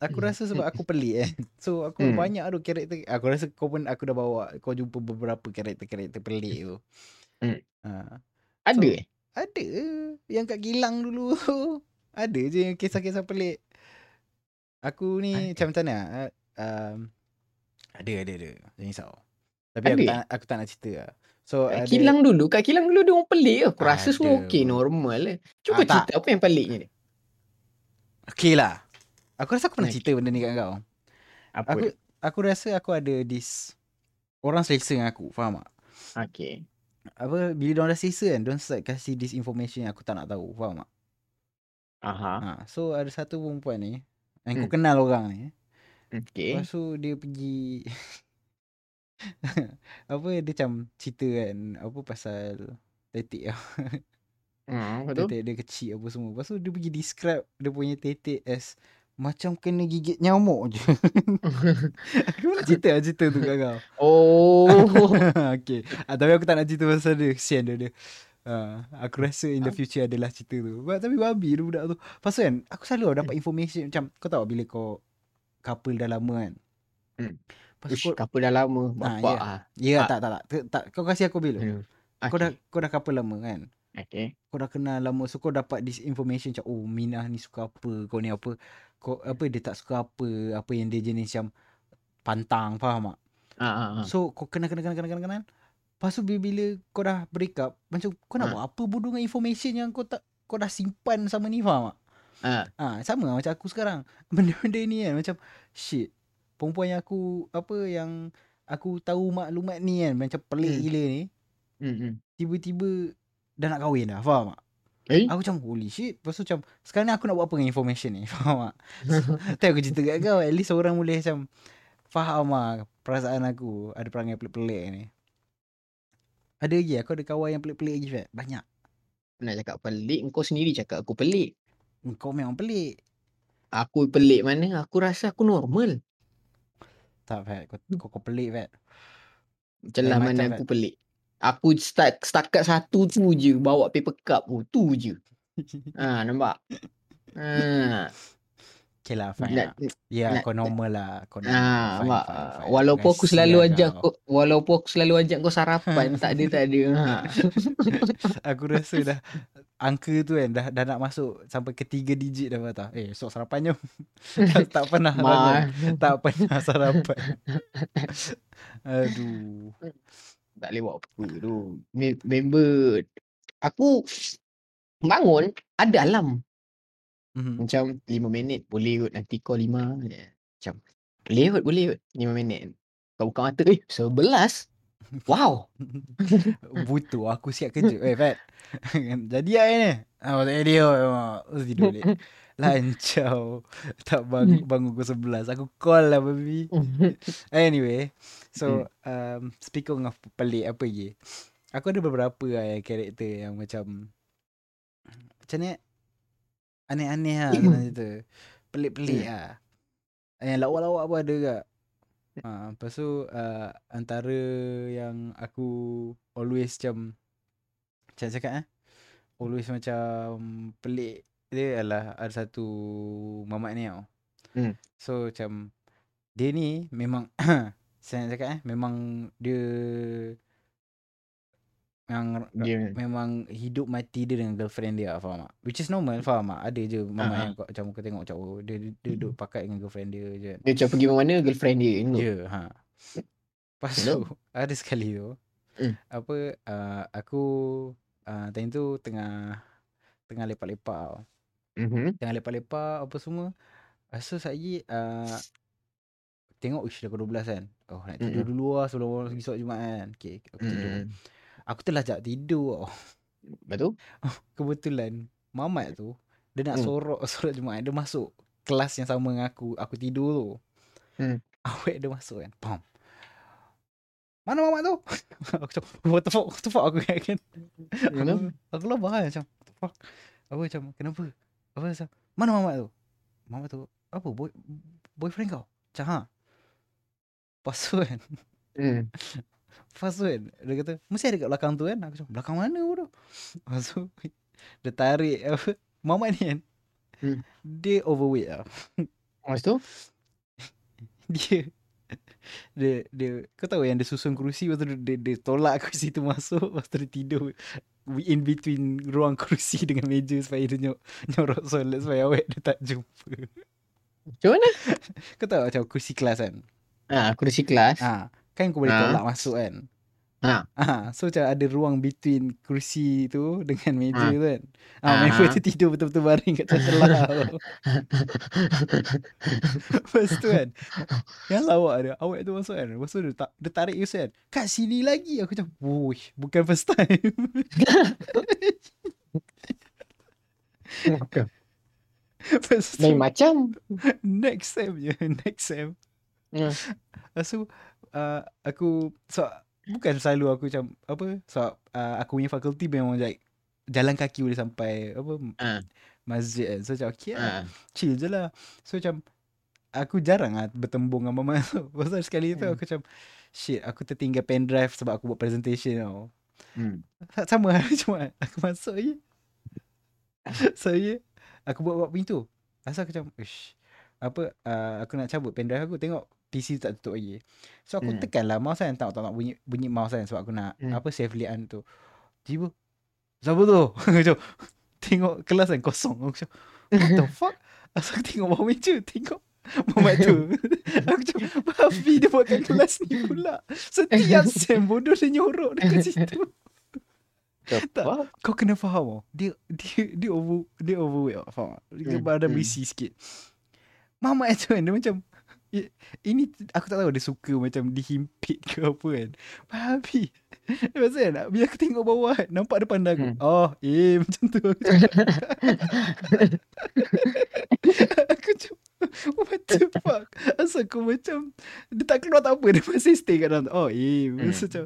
aku rasa sebab aku pelik kan. So aku Hmm. banyak tu karakter. Aku rasa kau pun aku dah bawa kau jumpa beberapa karakter-karakter pelik tu. Hmm. Ha. Ada So, eh? Ada yang kat Gilang dulu. ada je yang kisah-kisah pelik. Aku ni Ada. macam macam mana? Um, ada ada ada. Jangan risau. Tapi aku Ada tak aku tak nak cerita lah. So Kat ada Kilang dulu, kat Kilang dulu dia orang pelik ke? Aku rasa semua Ada okey, bro. normal eh. Cuba Ah, tak. cerita apa yang peliknya dia? Okay lah. Aku rasa aku pernah Okay. cerita benda ni kat kau. Apa Aku dia? aku rasa aku ada this orang selesa dengan aku, faham tak? Okey. Apa bila dia orang dah selesa kan, dia orang start kasih this information yang aku tak nak tahu, faham tak? Aha. Ha, so ada satu perempuan ni yang aku Hmm. kenal orang ni. Okey. Lepas tu dia pergi apa dia macam cerita kan apa pasal tetik. Hmm, betul. Tetik dia kecil apa semua. Lepas tu dia pergi describe dia punya tetik as macam kena gigit nyamuk je. aku nak cerita lah cerita tu kat kau. oh. okay. Ah, tapi aku tak nak cerita pasal dia. Kesian dia. dia. Ah, aku rasa in the future adalah cerita tu. But, tapi babi dia budak tu. Tu kan, aku selalu dapat information macam, kau tahu bila kau couple dah lama kan. Hmm. Lepas Ush, couple dah lama, Ah, bapak ya. ah. ya Ah. tak, tak, tak, tak, tak. Kau kasih aku bila. Aduh. Kau dah kau dah couple lama kan. Okey. Kau dah kenal lama. So kau dapat this information macam, oh Minah ni suka apa. Kau ni apa. Kau apa dia tak suka apa. Apa yang dia jenis macam pantang. Faham tak? Ah, ah, ah. So kau kenal kenal kenal kenal kenal kenal. Lepas tu bila, kau dah break up, macam kau nak Ha. buat apa bodoh dengan information yang kau tak kau dah simpan sama ni faham tak? Ah. Ah, sama lah macam aku sekarang. Benda-benda ni kan macam shit. Perempuan yang aku apa yang aku tahu maklumat ni kan macam pelik Hmm. gila ni, Hmm, hmm. tiba-tiba dah nak kahwin dah, faham tak? Eh? Aku macam holy shit. Lepas tu macam sekarang ni aku nak buat apa dengan information ni? Faham tak? Tak aku cerita kat kau. At least orang boleh macam faham lah perasaan aku. Ada perangai pelik-pelik ni. Ada lagi aku ada kawan yang pelik-pelik lagi Fat. Banyak. Nak cakap pelik, kau sendiri cakap aku pelik. Kau memang pelik. Aku pelik mana? Aku rasa aku normal. Tak Fat. Kau, kau, kau pelik Fat. Celah Lain mana aku pelik. Aku start setakat satu tu je bawa paper cup tu. Tu je. Ha, nampak? Ha. Okay lah fine Nak, lah. Ya nak- kau normal lah. Kau normal. ha, Fine, nampak? fine, fine. Walaupun aku selalu ajak kau. kau, walaupun aku selalu ajak kau sarapan, tak ada tak ada. Ha. Aku rasa dah angka tu kan dah, dah nak masuk sampai ke tiga digit dah patah. Eh, esok sarapan jom. tak pernah bangun. Ma, Tak pernah sarapan. Aduh. tak boleh buat apa tu. Me- Member aku bangun ada alarm. Mhm. Macam 5 minit boleh kot nanti call 5. Macam boleh kot boleh kot 5 minit. Kau buka mata eh 11. Wow. Butuh aku siap kerja. Eh Fat. Jadi lah ni. Ah, tak jadi oh. Terus tidur balik. Lancau. Tak bangun, bangun pukul 11. Aku call lah baby. Anyway. So, um, speaking of pelik apa lagi. Aku ada beberapa lah yang karakter yang macam. Macam ni. Aneh-aneh lah. senang cerita. Pelik-pelik lah. Yang lawak-lawak pun ada juga. Ha, lepas tu uh, antara yang aku always macam macam cakap eh always macam pelik dia adalah ada satu mamat ni tau. Hmm. So macam dia ni memang saya nak cakap eh memang dia memang Dia memang hidup mati dia dengan girlfriend dia faham tak? Which is normal faham tak? Ada je mamat Ah, yang kau, macam kau tengok macam oh, dia, dia, dia duduk pakat dengan girlfriend dia je. dia macam pergi mana girlfriend dia. Ya, You know? yeah, ha. Lepas tu ada sekali tu Hmm. apa uh, aku uh, time tu tengah tengah lepak-lepak tau. Mhm. Tengah lepak-lepak apa semua. Rasa saya uh, tengok ush dah pukul 12 kan. Oh nak tidur Mm-mm. dulu lah sebelum orang pergi solat Jumaat kan. Okay, aku tidur. Mm-mm. Aku terlajak tidur tau. Lepas tu? Kebetulan mamat tu dia nak Hmm. sorok solat Jumaat dia masuk kelas yang sama dengan aku. Aku tidur tu. Hmm. Awek dia masuk kan. Pam. Mana mamat tu? aku macam what the fuck, what the fuck aku kan. Kenapa? Aku, aku labah kan macam what the fuck. Aku macam kenapa? Apa macam mana mamat tu? Mamat tu apa boy boyfriend kau? Macam ha. Lepas tu kan Hmm. Lepas tu kan Dia kata Mesti ada kat belakang tu kan Aku cakap Belakang mana bodoh Lepas tu Dia tarik apa Mamat ni kan Hmm. Dia overweight tau Lepas tu? Dia dia, dia Kau tahu yang dia susun kerusi Lepas tu dia, dia, dia tolak kerusi tu masuk Lepas tu dia tidur In between ruang kerusi dengan meja Supaya dia nyok, nyorok solat Supaya awet dia tak jumpa Macam mana? Kau tahu macam kursi kelas kan Ah, kursi kelas. ha, Kan kau boleh Ha. tolak masuk kan Ha. Ah, so macam ada ruang between kursi tu dengan meja Ah. tu kan. Ah, Ah. member tu tidur betul-betul baring kat celah tu. Lepas tu kan, yang lawak dia, awak tu masuk kan. Lepas tu dia, ta- dia tarik you kan. Kat sini lagi. Aku macam, wuih, bukan first time. Lepas tu, Lain macam. next time je, next time. Hmm. Lepas tu, uh, aku, so, bukan selalu aku macam, apa, so, uh, aku punya fakulti memang like, jalan kaki boleh sampai, apa, Ah. masjid kan. So macam, okay lah, Ah. chill je lah. So macam, aku jarang lah bertembung dengan mama tu. Pasal sekali tu Hmm. aku macam, shit, aku tertinggal pen drive sebab aku buat presentation tau. Hmm. Sa- Sama hari Jumaat, aku masuk je. So, yeah, aku buat-buat pintu. Asal aku macam, ish, apa, uh, aku nak cabut pen drive aku, tengok PC tu tak tutup lagi. So, aku Hmm. tekan lah mouse kan, tak, tak nak bunyi, bunyi mouse kan sebab aku nak, Hmm. apa, save lian tu. Tiba, siapa tu? Macam, tengok kelas kan kosong. Aku macam, what the fuck? Asal aku tengok bawah meja, tengok Muhammad tu. aku macam, Babi dia buat kat kelas ni pula. Setiap sem bodoh dia nyorok dekat situ. Tak. Kau kena faham tau. Dia dia dia over dia overweight tau. Faham? Dia Hmm, badan hmm. berisi sikit. Mamat tu kan dia macam ini aku tak tahu dia suka macam dihimpit ke apa kan. Babi. Lepas tu kan bila aku tengok bawah kan, nampak pandang aku. Hmm. Oh, eh macam tu. Aku aku macam What the fuck Asal kau macam Dia tak keluar tak apa Dia masih stay kat dalam. Oh eh Hmm. Masa macam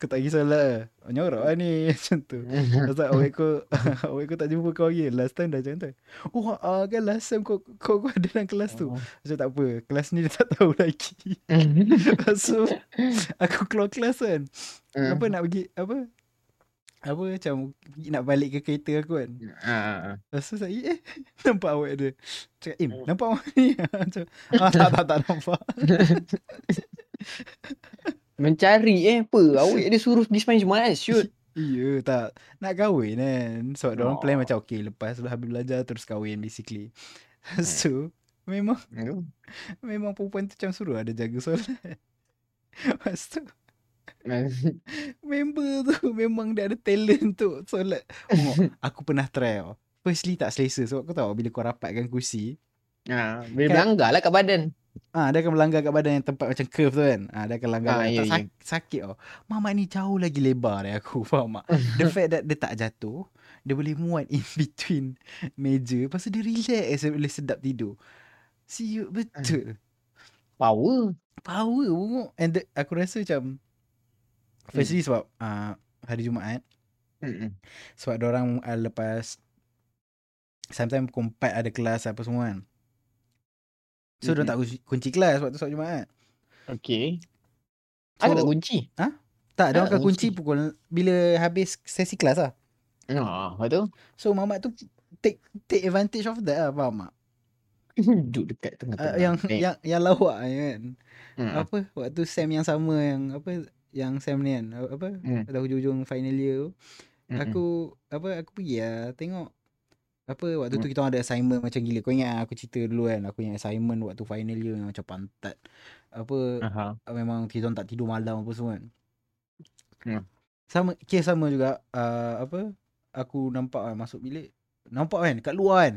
Kau tak kisah lah. Nyorok lah ni Macam tu. Pasal awak kau Awak kau tak jumpa kau lagi. Last time dah macam tu. Oh uh, kan last time kau, kau, kau ada dalam kelas tu. Macam tak apa Kelas ni dia tak tahu lagi. Lepas tu Aku keluar kelas kan. Hmm. Apa nak pergi Apa? Apa macam Nak balik ke kereta aku kan. Ah. Lepas tu saya Eh nampak awak dia. Cakap Im nampak awak ni? Macam ah, Tak tak tak nampak Mencari eh apa? Awak dia suruh pergi sembahyang Jumaat shoot. Iya tak Nak kahwin kan Sebab oh. orang plan Oh. macam Okay lepas dah habis belajar Terus kahwin basically Lepas tu Memang Memang perempuan tu macam suruh Ada jaga solat Lepas tu Member tu Memang dia ada talent tu Solat oh, Aku pernah try tau Firstly tak selesa Sebab kau tahu Bila kau rapatkan kursi Ah, boleh Kan- melanggar lah kat badan. Ah, dia akan melanggar kat badan yang tempat macam curve tu kan. Ah, dia akan langgar. Ah, Ah, ya, tak sak- sakit tau. Mamat ni jauh lagi lebar dari aku. Faham tak? The fact that dia tak jatuh, dia boleh muat in between meja. Lepas tu dia relax, dia boleh sedap tidur. Siut betul. Power. Power bunguk. And the, aku rasa macam, firstly sebab uh, hari Jumaat, Mm-mm. sebab orang uh, lepas sometimes pukul 4 ada kelas apa semua kan. So, mm Mm-mm. tak kunci, kunci kelas waktu sebab Jumaat. Okay. So, Aku tak kunci. Tak, Tak dia akan kunci kunci. pukul bila habis sesi kelas lah. Ah, betul. So mamat tu take take advantage of that lah, faham tak? Duduk dekat Uh, tengah-tengah. yang Eh, yang yang lawak kan. mm. Apa waktu Sam yang sama yang apa yang Sam ni kan apa Hmm. dah hujung-hujung final year tu Mm-mm. aku apa aku pergi lah tengok apa waktu tu Hmm. kita orang ada assignment macam gila kau ingat aku cerita dulu kan aku yang assignment waktu final year macam pantat apa Aha. memang kita orang tak tidur malam apa semua kan. Hmm. Sama kes sama juga uh, apa aku nampak kan masuk bilik nampak kan kat luar kan.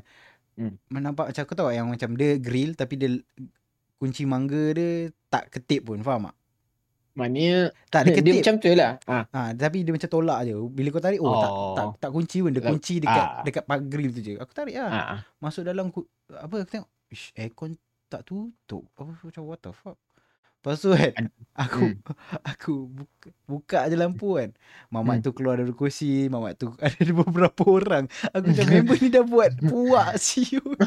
Hmm. Nampak macam aku tahu yang macam dia grill tapi dia kunci mangga dia tak ketip pun faham tak? Maknanya Tak dia dia macam tu lah. Ah. Ha, tapi dia macam tolak je. Bila kau tarik, oh, tak, tak Oh. tak kunci pun. Dia Tak- kunci dekat ah. dekat pag grill tu je. Aku tarik lah. Ah. ah. Masuk dalam, ku, apa aku tengok, ish, aircon tak tutup. Apa macam what the fuck. Lepas tu kan, aku hmm. aku buka, buka je lampu kan. Mamat Hmm. tu keluar dari kursi, mamat tu ada beberapa orang. Aku macam member ni dah buat puak siut.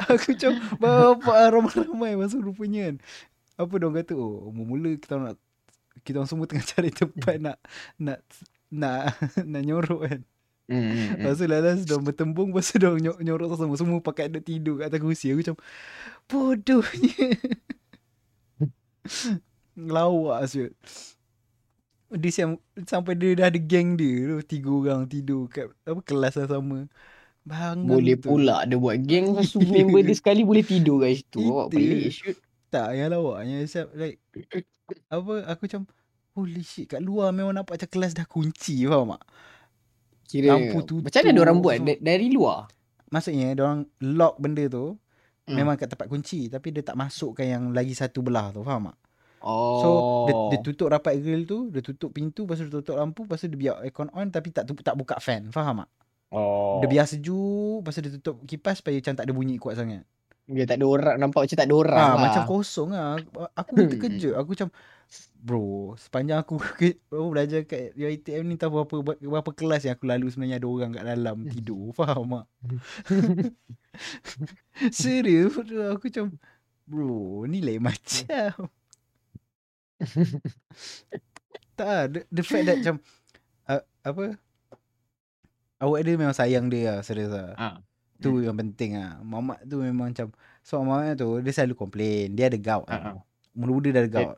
aku macam bapak ramai-ramai masa rupanya kan. Apa dong kata, oh mula-mula kita nak kita orang semua tengah cari tempat nak nak nak nak nyorok kan. Mm, mm, mm. Lepas tu lalas dia bertembung Lepas tu nyorok, nyorok sama Semua. Pakai ada tidur kat atas kursi. Aku macam Bodohnya. Ngelawak siut dia siam, sampai dia dah ada geng dia. Tu tiga orang tidur kat apa kelas yang sama. Bangun Boleh betul. pula dia buat geng. Lepas tu member dia sekali boleh tidur kat situ. Awak pelik shoot Tak yang lawaknya siap like apa aku macam holy shit kat luar memang nampak macam kelas dah kunci faham tak? Kira Lampu tutup Macam mana orang buat da- dari luar Maksudnya dia orang lock benda tu Hmm. memang kat tempat kunci tapi dia tak masukkan yang lagi satu belah tu faham tak? Oh So dia, dia tutup rapat grill tu, dia tutup pintu, lepas tu dia tutup lampu, lepas tu dia biar aircon on tapi tak tu- tak buka fan, faham tak? Oh Dia biar sejuk, lepas tu dia tutup kipas supaya macam tak ada bunyi kuat sangat. Dia tak ada orang Nampak macam tak ada orang Ah, lah. macam kosong lah. Aku pun terkejut. Aku macam bro, sepanjang aku oh, belajar kat UiTM ni tahu berapa berapa kelas yang aku lalu sebenarnya ada orang kat dalam tidur. Faham tak? Serius bro, aku macam bro, ni lain macam. tak lah, the, the fact that macam uh, apa awak dia memang sayang dia lah, serius lah. Ah. Tu yang penting ah. Mamat tu memang macam so mamat tu dia selalu komplain. Dia ada gout. Ah, ah. Uh-huh. Muda-muda dah ada gout.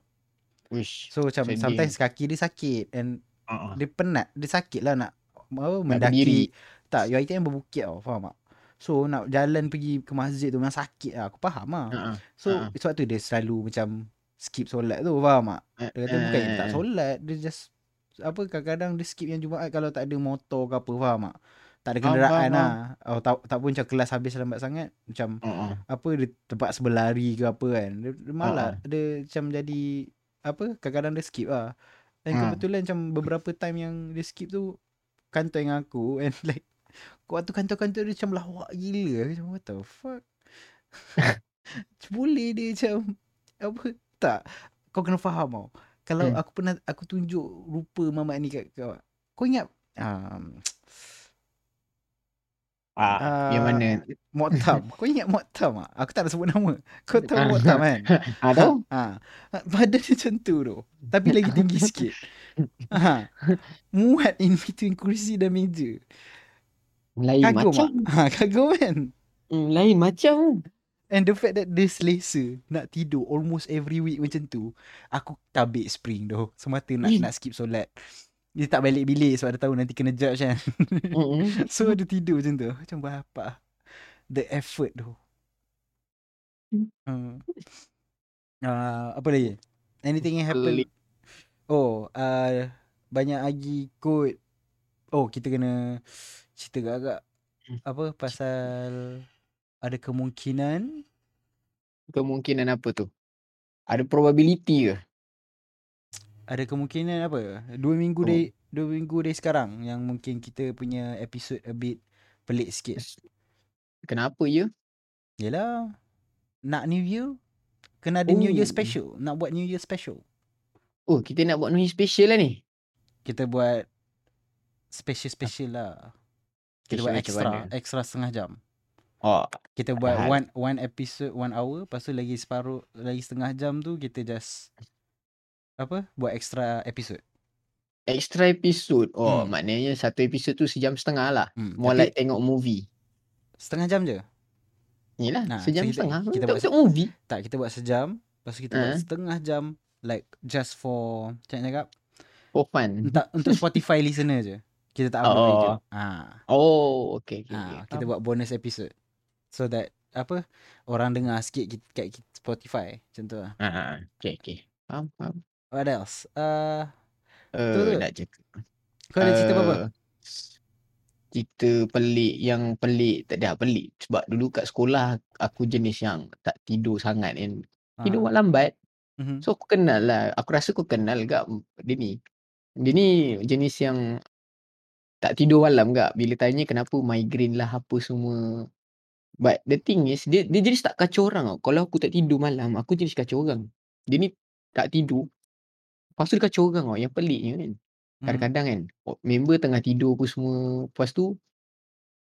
Wish So macam sedih. sometimes kaki dia sakit and Ah, ah. dia penat, dia sakit lah nak apa mendaki. berdiri. Tak, UiTM berbukit tau, faham tak? So nak jalan pergi ke masjid tu memang sakit lah. Aku faham lah. Ah, ah. So Ah. sebab tu dia selalu macam skip solat tu, faham tak? Dia kata bukan dia tak Eh. solat, dia just apa kadang-kadang dia skip yang Jumaat kalau tak ada motor ke apa, faham tak? Tak ada kenderaan faham, lah. Oh, tak, tak pun macam kelas habis lambat sangat. Macam ah. apa dia tempat sebelari ke apa kan. Dia, dia malah Ha, dia macam jadi apa kadang-kadang dia skip lah. Dan Ha. kebetulan macam beberapa time yang dia skip tu kantor dengan aku and like waktu kantor-kantor dia macam lawak gila. Macam what the fuck. Boleh dia macam apa tak kau kena faham tau. Kalau Hmm. aku pernah aku tunjuk rupa mamat ni kat kau. Kau ingat um, Ah, yang Ah, mana? Moktam. Kau ingat Moktam tak? Aku tak nak sebut nama. Kau tahu Ah. Moktam kan? Ah, tahu? Ha. Badan dia macam tu tu. Tapi lagi tinggi sikit. Ha. Muat in between kursi dan meja. Lain Kagum macam. Ha, kagum kan? Hmm, lain macam. And the fact that dia selesa nak tidur almost every week macam tu, aku tabik spring tu. Semata nak nak skip solat. Dia tak balik bilik sebab dia tahu nanti kena judge kan. Mm-mm. so dia tidur macam tu. Macam berapa the effort tu. Hmm. Uh, apa lagi? Anything yang happen? Oh, uh, banyak lagi kod. Oh, kita kena cerita agak-agak Hmm. apa pasal ada kemungkinan kemungkinan apa tu? Ada probability ke? Ada kemungkinan apa? Dua minggu Oh. dari dua minggu dari sekarang yang mungkin kita punya episod a bit pelik sikit. Kenapa ya? Yelah. Nak New Year? Kena ada New Year Oh. special. Nak buat New Year special. Oh, kita nak buat New Year special lah ni. Kita buat special-special lah. Kita Special buat macam extra. Extra setengah jam. Oh, Kita buat one one episode one hour. Lepas tu lagi separuh, lagi setengah jam tu kita just apa buat extra episode. extra episode. Oh, Hmm. maknanya satu episod tu sejam setengah lah. Hmm. More like tengok movie. setengah jam je. Yelah, Nah, sejam so kita- setengah. kita Kita buat tengok movie. Tak kita buat sejam. Lepas kita buat Ah. setengah jam like just for macam mana cakap For fun. untuk untuk Spotify listener je. Kita tak upload Oh. Ah. Oh, okay. okay, Ah, okay. kita buat bonus episode. So that apa orang dengar sikit kat, Spotify macam tu lah. Ah, okay, okay. Faham, faham. What else? Uh, Uh, Betul. nak cakap. kau ada cerita Uh, apa-apa? Cerita pelik yang pelik. Tak ada pelik. Sebab dulu kat sekolah aku jenis yang tak tidur sangat kan. Tidur buat lambat. Mhm. So aku kenal lah. Aku rasa aku kenal gak dia ni. Dia ni jenis yang tak tidur malam gak. Bila tanya kenapa migraine lah apa semua. But the thing is dia dia jenis tak kacau orang tau. Kalau aku tak tidur malam, aku jenis kacau orang. Dia ni tak tidur. Lepas tu dia kacau orang tau. Yang peliknya kan. Mhm. Kadang-kadang kan o- member tengah tidur apa semua. Lepas tu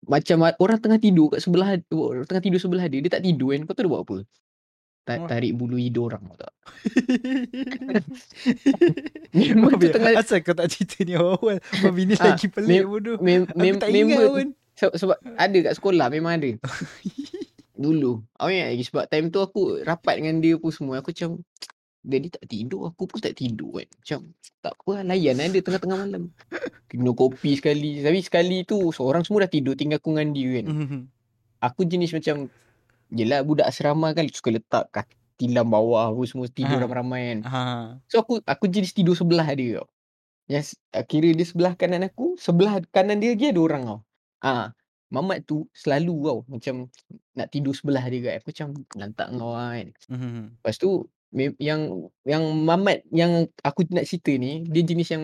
macam a- orang tengah tidur kat sebelah orang tengah tidur sebelah dia, dia tak tidur kan. Kau tahu dia buat apa? Ta- Oh. tarik bulu hidung orang tau tak? Member tu tengah Asal kau tak cerita ni awal Babi ni Ah, lagi pelik bodoh mem, Aku mem, tak ingat member pun sebab, sebab ada kat sekolah memang ada. Dulu. Aku ingat lagi sebab time tu aku rapat dengan dia pun semua. Aku macam dia ni tak tidur, aku pun tak tidur kan. Macam tak apa lah, layan lah dia tengah-tengah malam. Minum kopi sekali. Tapi sekali tu seorang semua dah tidur tinggal aku dengan dia kan. Mhm. Aku jenis macam Yelah budak asrama kan suka letak kat tilam bawah apa semua tidur Ah. ramai-ramai kan. Ha. So aku aku jenis tidur sebelah dia tau. Yang s- kira dia sebelah kanan aku, sebelah kanan dia lagi ada orang tau. Ah, Mamat tu selalu tau macam nak tidur sebelah dia kan. Aku macam lantak kau lah kan. Mhm. Lepas tu mem- yang yang Mamat yang aku nak cerita ni, dia jenis yang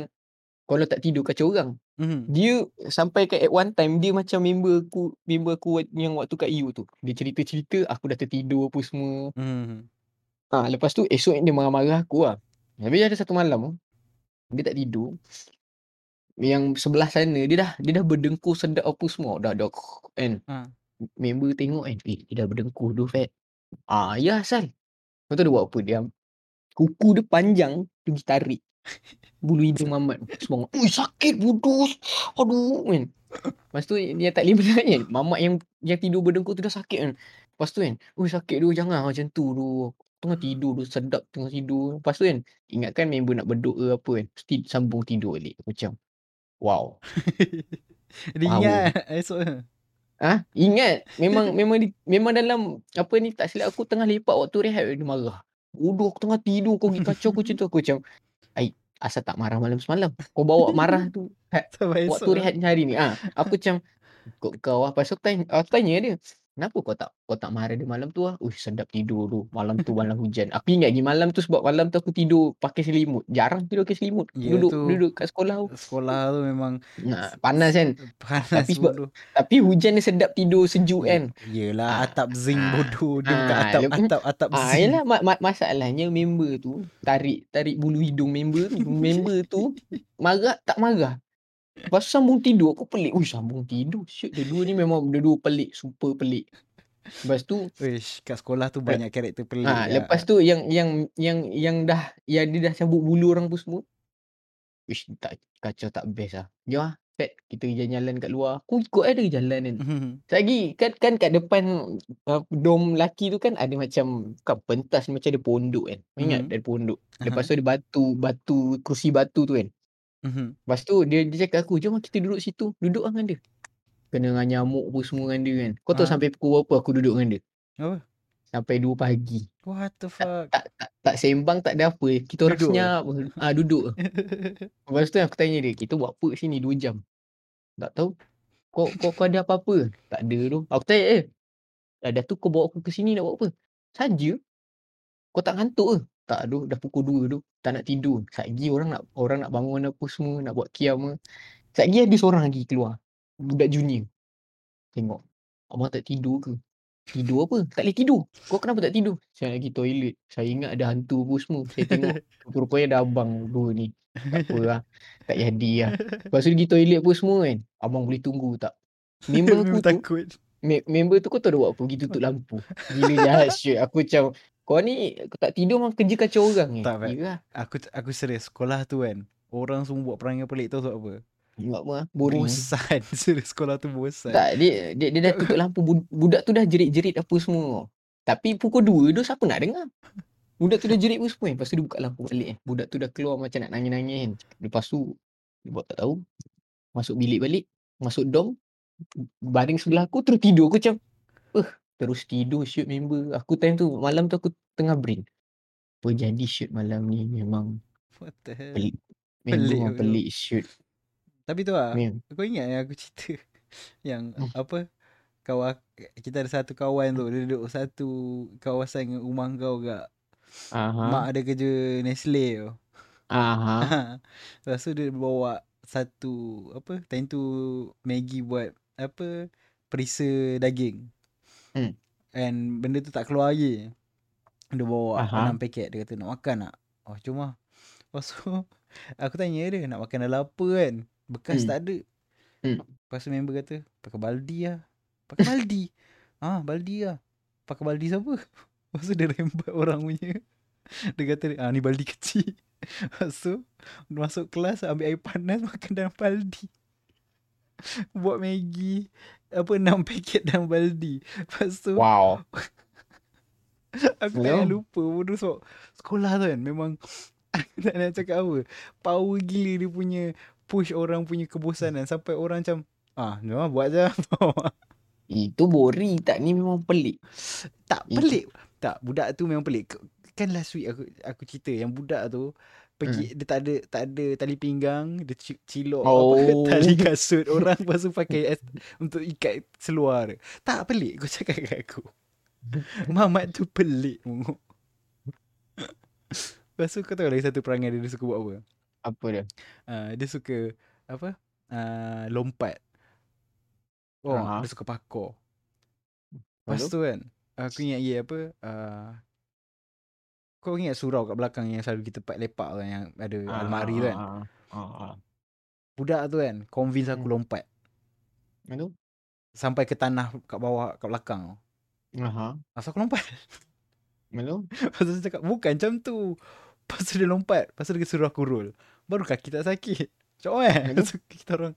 kalau tak tidur kacau orang. Mhm. Dia sampai ke at one time dia macam member aku member aku yang waktu kat EU tu. Dia cerita-cerita aku dah tertidur apa semua. Mhm. Ha, lepas tu esok dia marah-marah aku lah. Habis ada satu malam dia tak tidur. Yang sebelah sana dia dah dia dah berdengkur sedap apa semua. Dah dah kan. Ha. Member tengok kan, eh dia dah berdengkur tu Fat. Ah ya asal. Kau tahu dia buat apa? Dia kuku dia panjang, dia pergi tarik. Bulu hidung Mamat. Semua Ui sakit bodoh. Aduh kan. Lepas tu dia tak boleh benar kan. Mamat yang yang tidur berdengkur tu dah sakit kan. Lepas tu kan, ui sakit tu jangan macam tu tu. Tengah tidur tu sedap tengah tidur. Lepas tu kan, ingatkan member nak beduk ke apa kan. Mesti sambung tidur balik. Macam, wow. Dia ingat esok Ah, ingat memang memang di, memang dalam apa ni tak silap aku tengah lepak waktu rehat dia marah. Bodoh aku tengah tidur kau pergi kacau aku macam tu aku macam ai asal tak marah malam semalam. Kau bawa marah tu ha, waktu esok rehat hari ni. Ah, aku macam kau kau apa so tanya, aku tanya dia. Kenapa kau tak kau tak marah dia malam tu ah? Uish sedap tidur tu. Malam tu malam hujan. Aku ingat lagi malam tu sebab malam tu aku tidur pakai selimut. Jarang tidur pakai selimut. Ya duduk tu. duduk kat sekolah tu. Sekolah tu memang Nah, panas kan. panas Tapi sebab- bodoh Tapi hujan dia sedap tidur sejuk kan. Yelah Ah. atap zinc Ah. bodoh Dia bukan Ah, atap lepas- atap atap Ah, zinc yelah ma- ma- masalahnya member tu tarik tarik bulu hidung member tu. member tu marah tak marah. Tu sambung tidur aku pelik. Ui sambung tidur. Syut dia dua ni memang dia dua pelik, super pelik. Lepas tu Wish kat sekolah tu banyak karakter pelik ah lah. lepas tu yang yang yang yang dah yang dia dah cabut bulu orang pun semua. Wish tak kacau tak best lah. Jom ah, Pat, kita jalan-jalan kat luar. Aku ikut ada jalan kan. Mhm. Lagi kan kan kat depan uh, dom laki tu kan ada macam bukan pentas macam ada pondok kan. Ingat Mhm. ada pondok. Lepas tu ada batu batu kerusi batu tu kan. Mhm. Lepas tu dia dia cakap aku jom kita duduk situ. Duduk lah dengan dia. Kena dengan nyamuk apa semua dengan dia kan. Kau tahu Ah. sampai pukul berapa aku duduk dengan dia? Apa? Sampai 2 pagi. What the Tak, fuck tak, tak, tak sembang tak ada apa. Kita orang Duduk senyap. Ah duduk. Lepas tu aku tanya dia, kita buat apa sini 2 jam? Tak tahu. Kau kau, kau ada apa-apa? Tak ada tu. Aku tanya eh. Dah tu kau bawa aku ke sini nak buat apa? Saja. Kau tak ngantuk ke? Tak doh, dah pukul 2 doh. Tak nak tidur. Satgi orang nak orang nak bangun apa semua, nak buat qiyam ke. Satgi ada seorang lagi keluar. Budak junior. Tengok. Abang tak tidur ke? Tidur apa? Tak boleh tidur. Kau kenapa tak tidur? Saya lagi toilet. Saya ingat ada hantu apa semua. Saya tengok. Rupanya ada abang dua ni. Tak apa lah. Tak jadi lah. Lepas tu pergi toilet apa semua kan. Abang boleh tunggu tak? Member aku tu, takut. me- member tu kau tahu dia buat apa? Pergi tutup lampu. Gila jahat syut. Aku macam, kau ni kau tak tidur memang kerja kacau orang eh. Tak, lah. Aku aku serius sekolah tu kan. Orang semua buat perangai pelik tahu sebab apa? Buat apa? Boring. Bosan. Serius sekolah tu bosan. Tak, dia, dia, dia dah tutup lampu. Bud- Budak tu dah jerit-jerit apa semua. Tapi pukul 2 tu siapa nak dengar? Budak tu dah jerit apa semua. Lepas tu dia buka lampu balik kan. Budak tu dah keluar macam nak nangis-nangis kan. Lepas tu, dia buat tak tahu. Masuk bilik balik. Masuk dom. Baring sebelah aku terus tidur. Aku macam, eh terus tidur shoot member. Aku time tu, malam tu aku tengah brain. Apa jadi shoot malam ni memang What the hell? pelik. Pelik memang betul. pelik shoot. Tapi tu lah. Mem. Kau ingat yang aku cerita yang Hmm. apa kawan kita ada satu kawan tu dia duduk satu kawasan dengan rumah kau gak. Aha. Mak ada kerja Nestle tu. Aha. Lepas tu dia bawa satu apa time tu Maggie buat apa perisa daging. Hmm. And benda tu tak keluar lagi. Dia bawa Aha. enam paket dia kata nak makan tak? Oh cuma Lepas tu aku tanya dia nak makan dalam apa kan. Bekas Hmm. tak ada. Hmm. Lepas tu member kata pakai baldi lah. Pakai baldi. ah baldi lah. Pakai baldi siapa? Lepas tu dia rembat orang punya. Dia kata ah ni baldi kecil. Lepas tu masuk kelas ambil air panas makan dalam baldi. Buat Maggi apa enam paket dalam baldi. Lepas tu Wow. aku tak lupa bodoh sebab sekolah tu kan memang aku tak nak cakap apa. Power gila dia punya push orang punya kebosanan sampai orang macam ah memang buat je. Itu boring tak ni memang pelik. tak Itu- pelik. Tak budak tu memang pelik. Kan last week aku aku cerita yang budak tu pergi dia tak ada tak ada tali pinggang, dia ci- cilok Oh. apa tali kasut orang lepas tu pakai untuk ikat seluar. dia. Tak pelik kau cakap kat aku. Mamat tu pelik munguk. Lepas tu kau tahu lagi satu perangai dia, dia suka buat apa? Apa dia? Uh, dia suka apa? Uh, lompat. Oh, Aha. dia suka parkour. Lepas Lepas tu kan Aku ingat ye apa uh, Kau ingat surau kat belakang Yang selalu kita tempat lepak kan Yang ada Ah, almari tu kan? ah, ah, ah. Budak tu kan Convince aku Hmm. lompat. Aduh. Sampai ke tanah kat bawah Kat belakang Aha. Asal aku lompat. Tu? Dia cakap Bukan macam tu. Tu dia lompat. Tu dia suruh aku roll. Baru kaki tak sakit. Macam mana eh. Lepas tu kita orang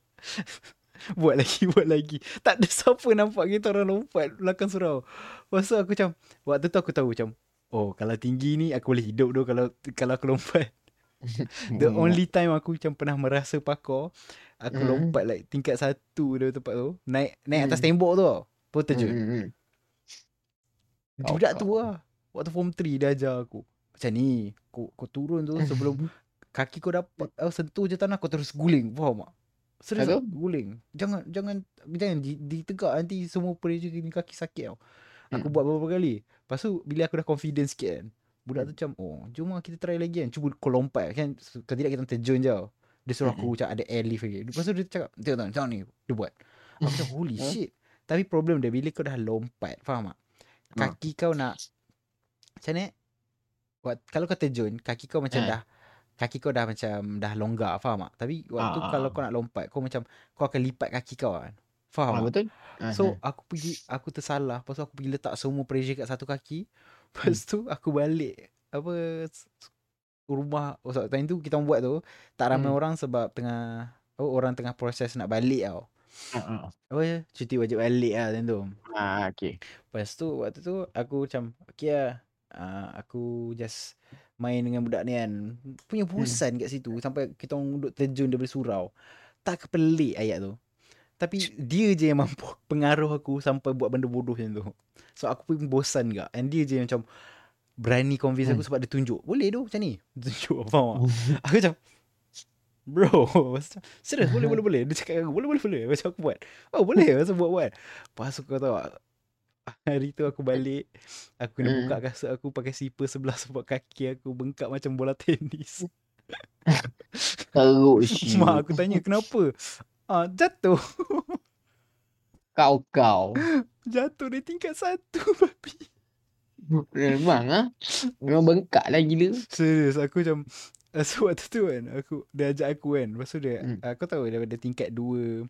Buat lagi Buat lagi. Tak ada siapa nampak Kita orang lompat Belakang surau. Lepas tu aku macam Waktu tu aku tahu macam Oh kalau tinggi ni Aku boleh hidup tu Kalau kalau aku lompat The Hmm. only time aku macam pernah merasa parkour Aku Hmm. lompat like tingkat satu dia tempat tu Naik naik atas Hmm. tembok tu tau Baru terjun hmm. Budak tu lah Waktu form 3 dia ajar aku Macam ni Kau, kau turun tu sebelum Kaki kau dapat oh, Sentuh je tanah Kau terus guling Faham tak Serius guling Jangan Jangan Jangan di, ditegak Nanti semua kini kaki sakit tau Aku Hmm. buat beberapa kali. Lepas tu Bila aku dah confident sikit kan Budak tu macam Oh jom lah kita try lagi kan. Cuba kau lompat kan Kalau tidak kita terjun je Dia suruh aku macam ada airlift lagi. Lepas tu dia cakap Tengok tengok macam ni Dia buat. Aku macam holy shit. Tapi problem dia Bila kau dah lompat Faham tak. Kaki kau nak Macam ni Buat, Kalau kau terjun Kaki kau macam Ha. dah Kaki kau dah macam Dah longgar Faham tak? Tapi waktu Ah, ah, kalau ah. kau nak lompat Kau macam Kau akan lipat kaki kau kan Faham Ah, tak? betul? So aku pergi Aku tersalah. Lepas tu aku pergi letak semua pressure kat satu kaki. Lepas tu aku balik Apa Rumah oh, so, Time tu kita buat tu Tak ramai Hmm. orang sebab tengah oh, Orang tengah proses nak balik tau. Ah. Apa ya Cuti wajib balik lah time tu. Ah, okay. Lepas tu waktu tu Aku macam Okay lah uh, Aku just Main dengan budak ni kan. Punya bosan kat situ Sampai kita orang duduk terjun daripada surau. Tak kepelik ayat tu Tapi dia je yang mampu Pengaruh aku Sampai buat benda bodoh macam tu. So aku pun bosan gak And dia je yang macam Berani convince aku Hmm. Sebab dia tunjuk Boleh tu macam ni? Tunjuk faham tak Aku macam Bro Macam, Serius boleh boleh boleh. Dia cakap aku Boleh boleh boleh. Macam aku buat Oh boleh? Macam buat buat? Lepas tu kau tahu Hari tu aku balik Aku kena buka Hmm. kasut aku Pakai slipper sebelah sebab kaki aku bengkak macam bola tenis. Teruk Mak aku tanya kenapa ah, Jatuh Kau-kau. Jatuh dari tingkat satu babi Memang ah. Memang bengkak lah gila. Serius aku macam uh, So waktu tu kan Aku Dia ajak aku kan Lepas tu dia Hmm. uh, Kau tahu daripada tingkat dua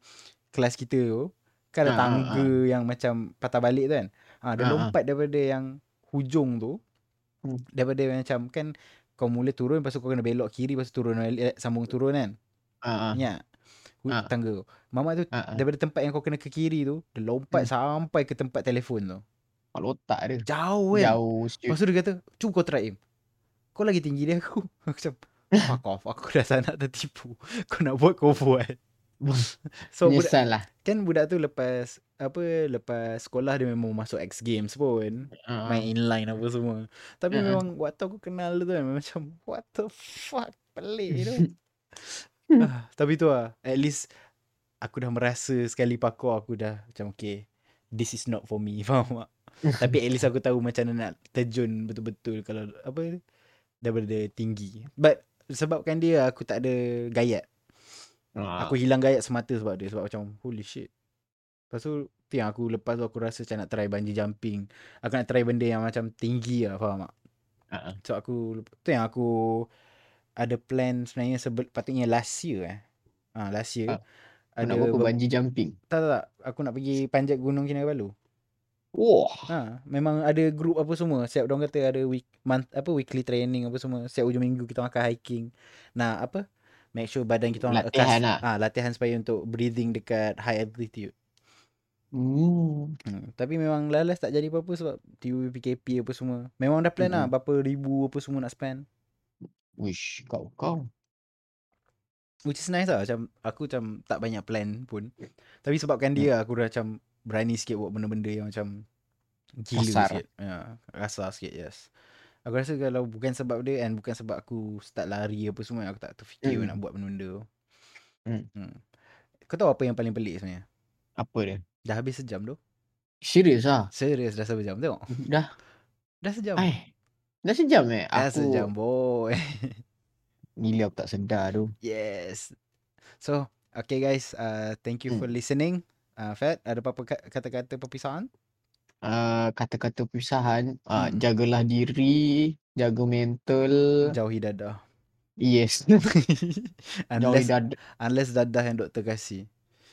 Kelas kita tu Kan ada Ah, ah, tangga yang macam Patah balik tu kan ha, Dia Ah, ah. lompat daripada yang Hujung tu Hmm. Daripada macam Kan kau mula turun Lepas tu kau kena belok kiri Lepas tu turun Sambung turun kan Ah, ah. Ingat Ah. Tangga tu Mamat tu Ah, ah. Daripada tempat yang kau kena ke kiri tu Dia lompat Hmm. sampai ke tempat telefon tu Kepala otak dia. Jauh kan Jauh siut. Lepas tu dia kata Cuba kau try aim Kau lagi tinggi dia aku Aku macam Fuck off Aku dah tak nak tertipu Kau nak buat kau buat So budak, Menyesal lah. Kan budak tu lepas Apa Lepas sekolah Dia memang masuk X Games pun ah. Main inline apa semua Tapi ah. memang Waktu aku kenal tu kan Macam What the fuck Pelik tu ah, Tapi tu lah. At least Aku dah merasa Sekali parkour Aku dah Macam okay This is not for me Faham tak? Tapi at least aku tahu Macam mana nak terjun Betul-betul Kalau Apa Daripada tinggi. But Sebabkan dia Aku tak ada gayat. Ah. Aku hilang gayat semata sebab dia Sebab macam Holy shit. Lepas tu Tu yang aku lepas tu Aku rasa macam nak try bungee jumping. Aku nak try benda yang macam Tinggi lah Faham tak? Ah. So aku Tu yang aku Ada plan sebenarnya sebel, Patutnya last year eh Ah Last year Ah, Kau nak buat ber- Bungee jumping? Tak tak tak Aku nak pergi panjat gunung Kinabalu Wah. Ha, memang ada group apa semua. Siap dong kata ada week month apa weekly training apa semua. Siap hujung minggu kita makan hiking. Nah, apa? Make sure badan kita orang Latihan lah. Ah, latihan supaya untuk breathing dekat high altitude. Hmm. Hmm. Tapi memang lalas tak jadi apa-apa sebab tiba PKP apa semua. Memang dah plan lah Mm-mm. berapa ribu apa semua nak spend. Wish, kau-kau. Which is nice lah. Macam aku macam tak banyak plan pun. Tapi sebabkan dia aku dah macam berani sikit buat benda-benda yang macam gila Kasar. sikit. Ya, kasar sikit, yes. Aku rasa kalau bukan sebab dia and bukan sebab aku start lari apa semua aku tak terfikir Mm. nak buat benda-benda tu. Mm. Hmm. Kau tahu apa yang paling pelik sebenarnya? Apa dia? Dah habis sejam tu. Serius ah? Serius dah sejam tengok. Dah. Dah sejam. Ai. Dah sejam eh? Dah Aku sejam boy. gila aku tak sedar tu. yes. So, okay guys, uh, thank you for Hmm. listening. Uh, Fat, ada apa-apa ka- kata-kata perpisahan? Uh, kata-kata pisahan, uh, Hmm. jagalah diri, jaga mental. Jauhi dadah. Yes. jauhi unless, dadah, unless dadah yang doktor kasih.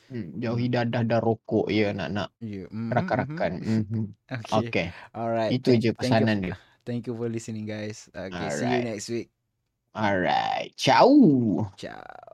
hmm, jauhi dadah dan rokok ya nak-nak. Yeah. Mm-hmm, rakan-rakan. Mhm. Okay. Okay. Alright. Itu Thank- je pesanan for- dia. Thank you for listening guys. Okay, see you Alright. next week. Alright. Ciao. Ciao.